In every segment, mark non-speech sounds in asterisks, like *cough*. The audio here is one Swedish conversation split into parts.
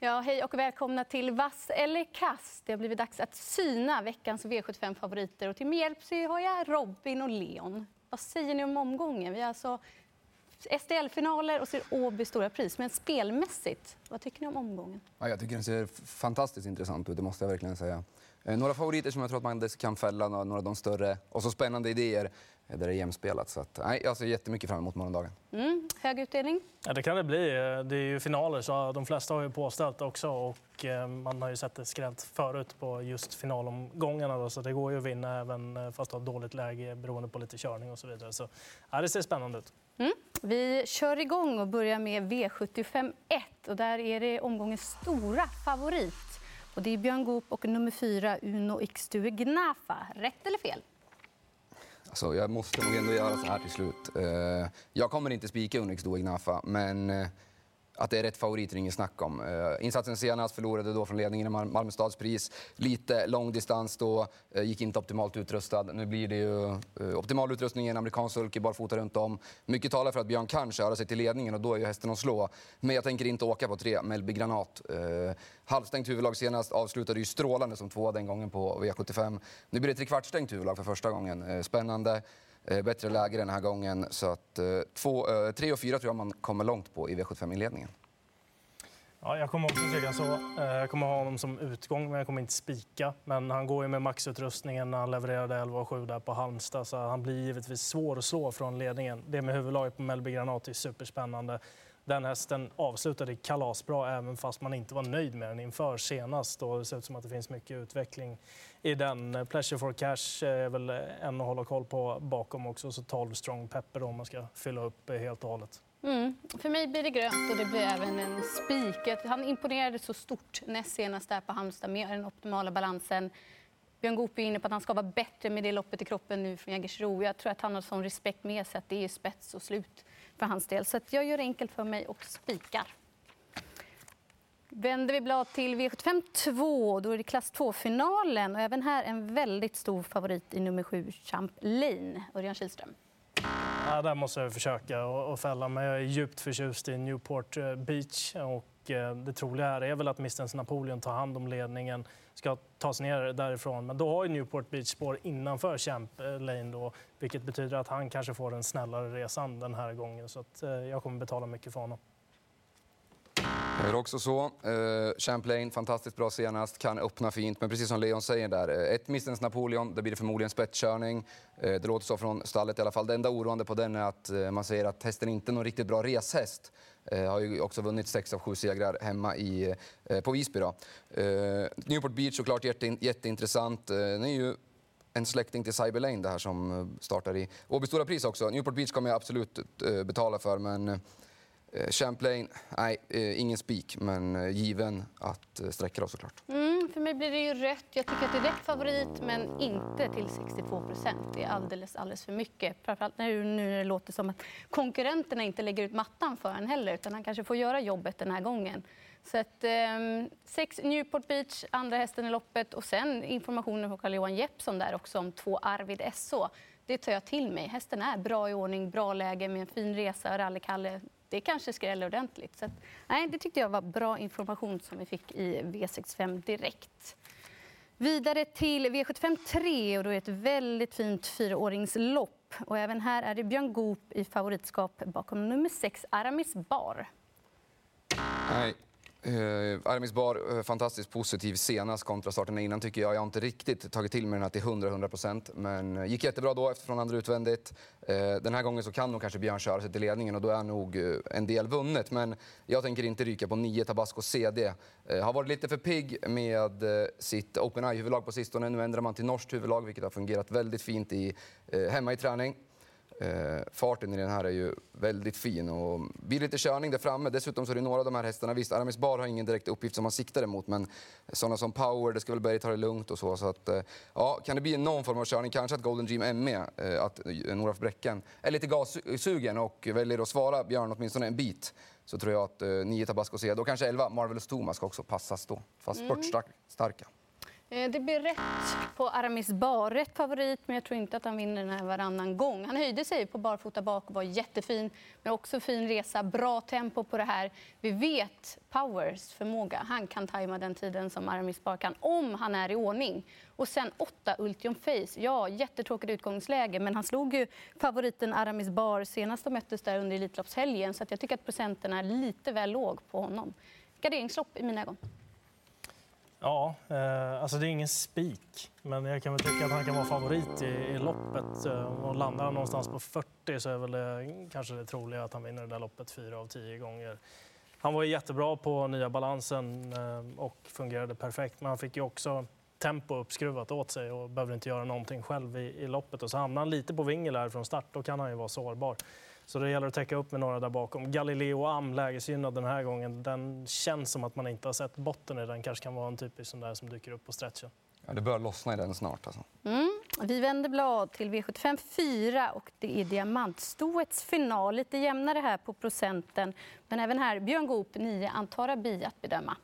Ja, hej och välkomna till Vass eller kass. Det har blivit dags att syna veckans V75-favoriter. Och till min hjälp så har jag Robin och Leon. Vad säger ni om omgången? Vi har alltså SDL-finaler och ser Åby stora pris. Men spelmässigt, vad tycker ni om omgången? Ja, jag tycker den ser fantastiskt intressant ut, det måste jag verkligen säga. Eh, några favoriter som jag tror att man kan fälla, några av de större och så spännande idéer där det är jämspelat. Så att, nej, jag ser jättemycket fram emot morgondagen. Mm, hög utdelning? Ja, det kan det bli. Det är ju finaler så de flesta har ju påställt också och eh, man har ju sett det skrällt förut på just finalomgångarna då, så det går ju att vinna även eh, fast du har dåligt läge beroende på lite körning och så vidare. Så ja, det ser spännande ut. Mm. Vi kör igång och börjar med V75 1 och där är det omgångens stora favorit. Och det är Björn Goop och nummer fyra Uno Ixtue Gnafa. Rätt eller fel? Alltså, jag måste nog ändå göra så här till slut. Eh, jag kommer inte spika Uno Ixtue Gnafa, men eh, att det är rätt favorit är inget snack om. Uh, insatsen senast förlorade då från ledningen i Malmö stads pris. Lite lång distans då, uh, gick inte optimalt utrustad. Nu blir det ju uh, optimal utrustning i en amerikansk sulky, barfota runt om. Mycket talar för att Björn kan köra sig till ledningen och då är ju hästen att slå. Men jag tänker inte åka på tre Melby Granat. Uh, halvstängt huvudlag senast, avslutade ju strålande som tvåa den gången på V75. Nu blir det trekvartsstängt huvudlag för första gången. Spännande. Eh, bättre läge den här gången. Så att, eh, två, eh, tre och fyra tror jag man kommer långt på i V75-inledningen. Ja, jag kommer också tycka så. Jag kommer ha honom som utgång, men jag kommer inte spika. Men han går ju med maxutrustningen när han levererade 11 7 där på Halmstad, så han blir givetvis svår att slå från ledningen. Det med huvudlaget på Mellby Granat är superspännande. Den hästen avslutade kalasbra även fast man inte var nöjd med den inför senast. Och det ser ut som att det finns mycket utveckling i den. Pleasure for Cash är väl en att hålla koll på bakom också. Så 12 Strong Pepper om man ska fylla upp helt och hållet. Mm. För mig blir det grönt och det blir även en spik. Han imponerade så stort näst senast där på Halmstad med den optimala balansen. Björn Goop är inne på att han ska vara bättre med det loppet i kroppen nu från Jägersro. Jag tror att han har sån respekt med sig att det är spets och slut för hans del. Så jag gör det enkelt för mig och spikar. Vänder vi blad till V75 2, då är det klass 2-finalen. Och även här en väldigt stor favorit i nummer 7, Champ Lane. Örjan Kihlström. Ja, där måste jag försöka och fälla men Jag är djupt förtjust i Newport eh, Beach. Och Eh, det troliga här är väl att Mistens Napoleon tar hand om ledningen ska tas ner därifrån. Men då har ju Newport Beach spår innanför Champ eh, Lane då, vilket betyder att han kanske får en snällare resan den här gången. Så att, eh, jag kommer betala mycket för honom. Det är också så. Uh, Champlain, fantastiskt bra senast, kan öppna fint. Men precis som Leon säger där, uh, ett Mistens Napoleon, där blir det förmodligen spetskörning. Uh, det låter så från stallet i alla fall. Det enda oroande på den är att uh, man säger att hästen inte är någon riktigt bra reshäst. Eh, har ju också vunnit sex av sju segrar hemma i, eh, på Visby. Då. Eh, Newport Beach såklart jätte, jätteintressant. den är ju en släkting till Cyber Lane det här som startar i Åby Stora Pris också. Newport Beach kommer jag absolut betala för, men Champlain, nej, ingen spik, men given att sträcka då såklart. Mm, för mig blir det ju rött. Jag tycker att det är rätt favorit, men inte till 62 procent. Det är alldeles, alldeles för mycket. Framförallt nu när det låter som att konkurrenterna inte lägger ut mattan för en heller, utan han kanske får göra jobbet den här gången. Så att, eh, sex Newport Beach, andra hästen i loppet och sen informationen från Carl-Johan Jeppsson där också om två Arvid SO. Det tar jag till mig. Hästen är bra i ordning, bra läge med en fin resa, rallykalle det kanske skräller ordentligt. Så att, nej, det tyckte jag var bra information som vi fick i V65 direkt. Vidare till V75 3 och då är ett väldigt fint fyraåringslopp. Och även här är det Björn Goop i favoritskap bakom nummer 6 Aramis Bar. Nej, Eh, uh, Armis Bar, uh, fantastiskt positiv senast kontra starten innan tycker jag. Jag har inte riktigt tagit till mig den här till 100 procent, men uh, gick jättebra då eftersom andra utvändigt. Uh, den här gången så kan nog kanske Björn köra sig till ledningen och då är nog en del vunnet. Men jag tänker inte ryka på 9 Tabasco CD. har varit lite för pigg med sitt Open Eye-huvudlag på sistone. Nu ändrar man till norskt huvudlag, vilket har fungerat väldigt fint i, hemma i träning. Eh, farten i den här är ju väldigt fin och blir lite körning där framme. Dessutom så är det några av de här hästarna, visst Aramis Bar har ingen direkt uppgift som man siktar emot men sådana som Power, det ska väl Berg ta det lugnt och så. så att, eh, ja, kan det bli någon form av körning, kanske att Golden Dream är med, eh, att Nora Bräcken är lite gassugen och väljer att svara Björn åtminstone en bit så tror jag att eh, 9 Tabasco C, då kanske 11 Marvelous Thomas ska också passas då, fast mm. spurtstarka. Eh, det blir rätt på Aramis Bar. Rätt favorit, men jag tror inte att han vinner den här varannan gång. Han höjde sig på barfota bak och var jättefin. Men också fin resa, bra tempo på det här. Vi vet Powers förmåga. Han kan tajma den tiden som Aramis Bar kan, om han är i ordning. Och sen åtta Ultium Face. Ja, jättetråkigt utgångsläge, men han slog ju favoriten Aramis Bar senast de möttes där under Elitloppshelgen. Så jag tycker att procenten är lite väl låg på honom. Garderingslopp i mina ögon. Ja, eh, alltså det är ingen spik, men jag kan väl tycka att han kan vara favorit i, i loppet. Eh, och landar han någonstans på 40 så är väl det, kanske det troliga att han vinner det där loppet fyra av tio gånger. Han var jättebra på nya balansen eh, och fungerade perfekt, men han fick ju också tempo uppskruvat åt sig och behövde inte göra någonting själv i, i loppet. Och så hamnar han lite på vingel här från start, då kan han ju vara sårbar. Så det gäller att täcka upp med några där bakom. Galileo Am, lägesgynnad den här gången, den känns som att man inte har sett botten i den. kanske kan vara en typisk sån där som dyker upp på stretchen. Ja, det bör lossna i den snart. Alltså. Mm. Vi vänder blad till V75 4 och det är diamantstoets final. Lite jämnare här på procenten. Men även här Björn Goop, 9, Antara Bi att bedöma.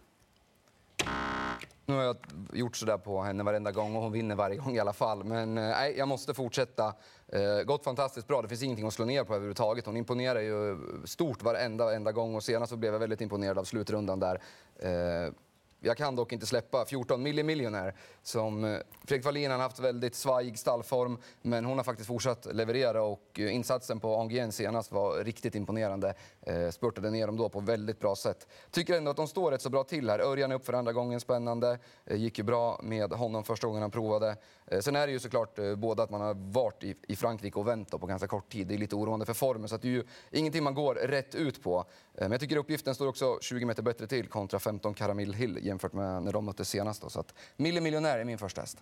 Nu har jag gjort så där på henne varenda gång och hon vinner varje gång i alla fall. Men eh, nej, jag måste fortsätta. Eh, gått fantastiskt bra. Det finns ingenting att slå ner på överhuvudtaget. Hon imponerar ju stort varenda, varenda gång och senast så blev jag väldigt imponerad av slutrundan där. Eh, jag kan dock inte släppa 14 millimiljonär som eh, Fredrik Wallin har haft väldigt svajig stallform men hon har faktiskt fortsatt leverera och eh, insatsen på Angien senast var riktigt imponerande. Eh, spurtade ner dem då på väldigt bra sätt. Tycker ändå att de står rätt så bra till här. Örjan är upp för andra gången, spännande. Gick ju bra med honom första gången han provade. Sen är det ju såklart både att man har varit i, Frankrike och vänt på ganska kort tid. Det är lite oroande för formen så att det är ju ingenting man går rätt ut på. men jag tycker uppgiften står också 20 meter bättre till kontra 15 Karamil Hill jämfört med när de möttes senast. Då. Så att Millimiljonär är min första häst.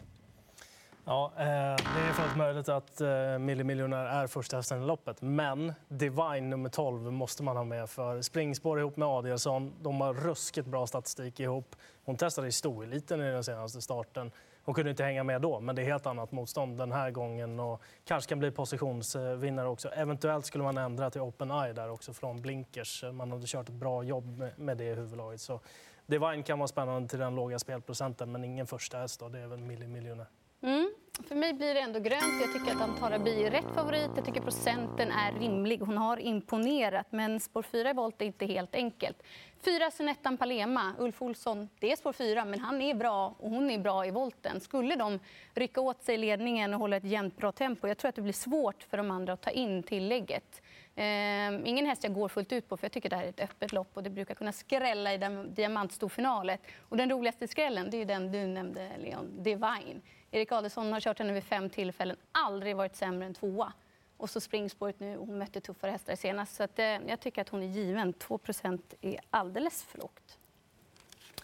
Ja, eh, det är fullt möjligt att eh, Mille är första hästen i loppet. Men Divine nummer 12 måste man ha med för springspår ihop med Adielsson. De har ruskigt bra statistik ihop. Hon testade i stoeliten i den senaste starten. Hon kunde inte hänga med då, men det är helt annat motstånd den här gången och kanske kan bli positionsvinnare också. Eventuellt skulle man ändra till Open Eye där också från blinkers. Man hade kört ett bra jobb med det i huvudlaget. Så Divine kan vara spännande till den låga spelprocenten, men ingen första häst då. Det är väl Milli miljoner. Mm. För mig blir det ändå grönt. Jag tycker att Antara Bi är rätt favorit. Jag tycker procenten är rimlig. Hon har imponerat, men spår 4 i volt är inte helt enkelt. Fyra Sunettan Palema, Ulf Olsson, det är spår 4, men han är bra och hon är bra i volten. Skulle de rycka åt sig ledningen och hålla ett jämnt bra tempo, jag tror att det blir svårt för de andra att ta in tillägget. Um, ingen häst jag går fullt ut på, för jag tycker det här är ett öppet lopp och det brukar kunna skrälla i diamantstorfinalet. Och den roligaste skrällen, det är den du nämnde, Leon, Divine. Erik Adelsson har kört henne vid fem tillfällen, aldrig varit sämre än tvåa. Och så springspåret nu, hon mötte tuffare hästar senast. Så att, eh, jag tycker att hon är given. 2% är alldeles för lågt.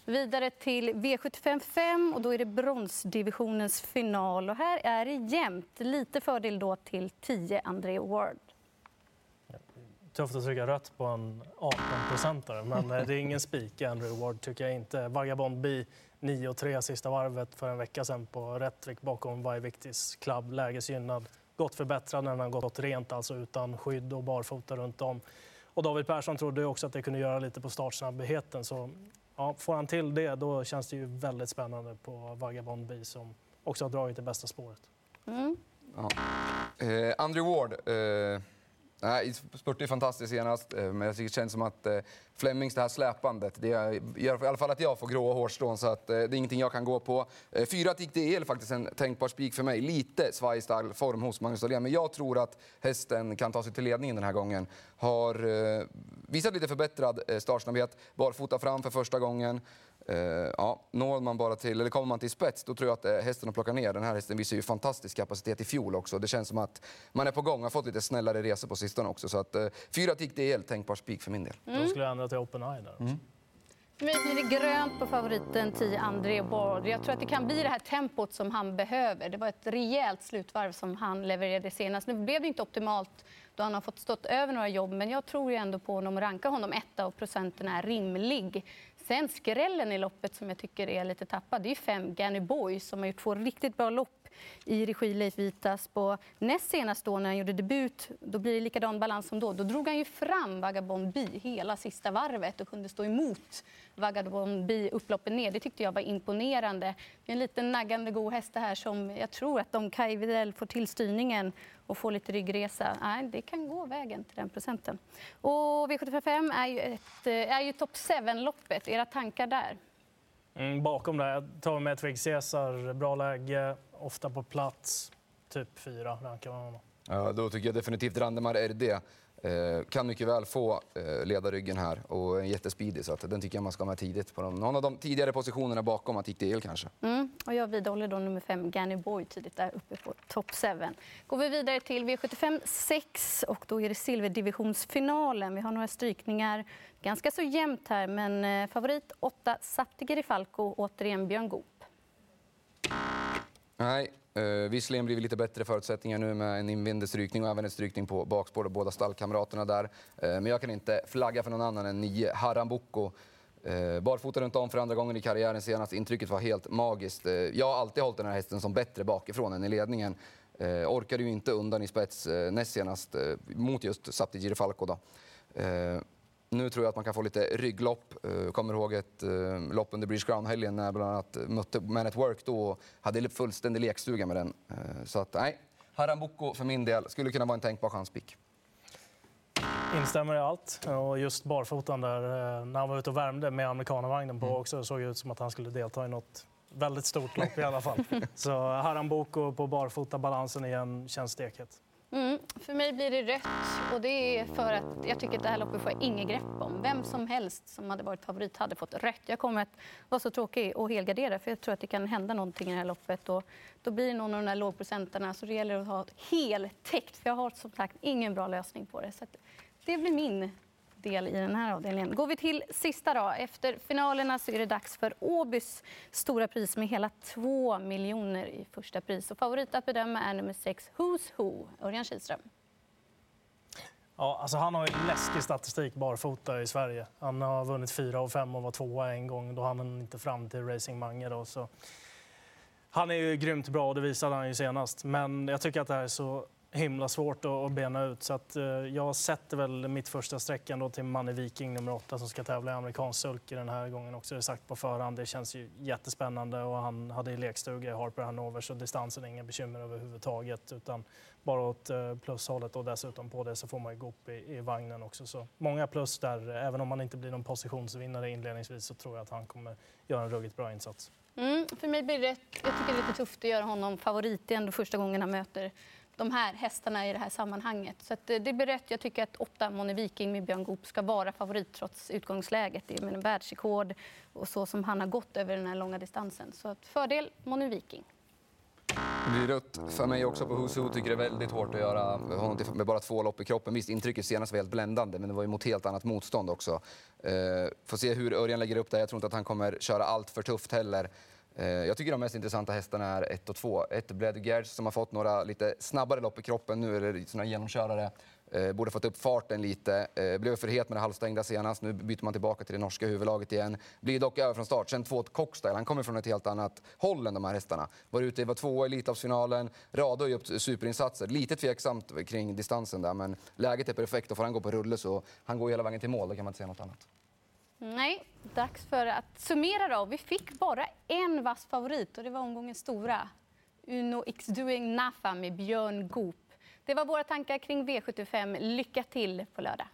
Vidare till V75 5 och då är det bronsdivisionens final. Och här är det jämnt. Lite fördel då till 10 André Ward. Tufft att trycka rött på en 18-procentare, men eh, det är ingen spik i Andrew Ward tycker jag inte. Vagabond B 9-3 sista varvet för en vecka sedan på Rättvik bakom Vaiviktis klubb, lägesgynnad. Gått förbättrad när den har gått rent, alltså utan skydd och barfota runt om. Och David Persson trodde också att det kunde göra lite på startsnabbheten. Så ja, får han till det, då känns det ju väldigt spännande på Vagabond B som också har dragit det bästa spåret. Mm. Ja. Eh, Andrew Ward. Eh Nej, spurt är fantastiskt senast, eh, men jag tycker det känns som att eh, Flemings, det här släpandet, det gör i alla fall att jag får gråa hårstrån så att eh, det är ingenting jag kan gå på. Fyra gick det är faktiskt en tänkbar spik för mig. Lite svajig form hos Magnus Dahlén, men jag tror att hästen kan ta sig till ledningen den här gången. Har visat lite förbättrad startsnabbhet, barfota fram för första gången. Uh, ja, når man bara till, eller kommer man till spets, då tror jag att det är hästen att plocka ner. Den här hästen visar ju fantastisk kapacitet i fjol också. Det känns som att man är på gång, har fått lite snällare resor på sistone också. Så att uh, fyra tick, det är helt tänkbar spik för min del. Mm. Då skulle jag ändra till Open Eye där. Mm. För mig blir det grönt på favoriten 10 André Bard. Jag tror att det kan bli det här tempot som han behöver. Det var ett rejält slutvarv som han levererade senast. Nu blev det inte optimalt då han har fått stått över några jobb, men jag tror ju ändå på honom och rankar honom etta och procenten är rimlig. Sen skrällen i loppet som jag tycker är lite tappad, det är fem Ganny Boy som har gjort två riktigt bra lopp i regi Leif Vitas. På näst senast då när han gjorde debut, då blir det likadan balans som då. Då drog han ju fram Vagabond B hela sista varvet och kunde stå emot Vagabond B upploppen ner. Det tyckte jag var imponerande. Det är en liten naggande god häst det här som jag tror att om Kaj Widell får till styrningen och får lite ryggresa, nej, det kan gå vägen till den procenten. Och V755 är ju, ett, är ju topp 7-loppet. Era tankar där? Mm, bakom det jag tar med Twig Caesar. Bra läge, ofta på plats. Typ fyra rankar man honom. Ja, då tycker jag definitivt Randemar RD Eh, kan mycket väl få eh, leda ryggen här och är jättespeedig så att den tycker jag man ska ha med tidigt på någon av de tidigare positionerna bakom det el kanske. Mm, och jag vidhåller då nummer fem Ganny Boy tidigt där uppe på top 7. Går vi vidare till V75 6 och då är det silverdivisionsfinalen. Vi har några strykningar, ganska så jämnt här men eh, favorit 8 Saptigeri Falco, återigen Björn Goop. Nej, Uh, visserligen blir det lite bättre förutsättningar nu med en invändig strykning och även en strykning på bakspår och båda stallkamraterna där. Uh, men jag kan inte flagga för någon annan än nio Harambuco. Uh, eh, barfota runt om för andra gången i karriären senast. Intrycket var helt magiskt. Uh, jag har alltid hållit den här hästen som bättre bakifrån än i ledningen. Uh, orkade ju inte undan i spets uh, näst senast mot just Sapti Girifalco. Då. Nu tror jag att man kan få lite rygglopp. Uh, kommer ihåg ett uh, lopp under British Crown-helgen när jag bland annat mötte Man at Work då hade fullständig lekstuga med den. Så att nej, Harambuco för min del skulle kunna vara en tänkbar chanspick. Instämmer i allt. Och just barfotan där, när han var ute och värmde med amerikanavagnen på mm. också, såg ut som att han skulle delta i något väldigt stort lopp i alla fall. *laughs* Så Harambuco på barfota, balansen igen, känns stekhet. Mm, för mig blir det rött och det är för att jag tycker att det här loppet får jag inget grepp om. Vem som helst som hade varit favorit hade fått rött. Jag kommer att vara så tråkig och helgardera för jag tror att det kan hända någonting i det här loppet. Och då blir det någon av de här lågprocenterna så det gäller att ha heltäckt för jag har som sagt ingen bra lösning på det. Så det blir min del i den här avdelningen. Går vi till sista då. Efter finalerna så är det dags för Åbys stora pris med hela 2 miljoner i första pris. Och favorit att bedöma är nummer 6, Who's Who, Örjan Kihlström. Ja, alltså han har ju läskig statistik barfota i Sverige. Han har vunnit fyra av fem och var tvåa en gång. Då hann han inte fram till Racing Mange. Då, så. Han är ju grymt bra och det visade han ju senast. Men jag tycker att det här är så himla svårt att bena ut. Så att, eh, jag sätter väl mitt första streck ändå till Manne Viking nummer åtta som ska tävla i amerikansk sulky den här gången också. Det är sagt på förhand. Det känns ju jättespännande och han hade lekstuga i Harper Hanover så distansen är inga bekymmer överhuvudtaget utan bara åt eh, plushållet och dessutom på det så får man ju gå upp i, i vagnen också. Så många plus där. Även om han inte blir någon positionsvinnare inledningsvis så tror jag att han kommer göra en ruggigt bra insats. Mm, för mig blir det jag tycker det är lite tufft att göra honom favorit. Det är ändå första gången han möter de här hästarna i det här sammanhanget. Så eh, det blir rätt. Jag tycker att åtta Moni Viking med Björn Goop ska vara favorit trots utgångsläget. Det är med en världsrekord och så som han har gått över den här långa distansen. Så att fördel Moni Viking. Det blir rött för mig också på Husu. Tycker det är väldigt hårt att göra honom med bara två lopp i kroppen. Visst, intrycket senast var helt bländande, men det var ju mot helt annat motstånd också. Uh, får se hur Örjan lägger upp det. Jag tror inte att han kommer köra allt för tufft heller. Eh, jag tycker de mest intressanta hästarna är 1 och 2. Ett Bled som har fått några lite snabbare lopp i kroppen nu, eller såna genomkörare. Eh, borde fått upp farten lite. Eh, blev för het med det halvstängda senast. Nu byter man tillbaka till det norska huvudlaget igen. Blir dock över från start. Sen två Cockstyle. Han kommer från ett helt annat håll än de här hästarna. Var ute, var tvåa i Elitloppsfinalen. Radar ju upp superinsatser. Lite tveksamt kring distansen där, men läget är perfekt och får han gå på rulle så han går hela vägen till mål. Då kan man inte säga något annat. Nej, dags för att summera då. Vi fick bara en vass favorit och det var omgångens stora. Uno X Doing Nafa med Björn Goop. Det var våra tankar kring V75. Lycka till på lördag.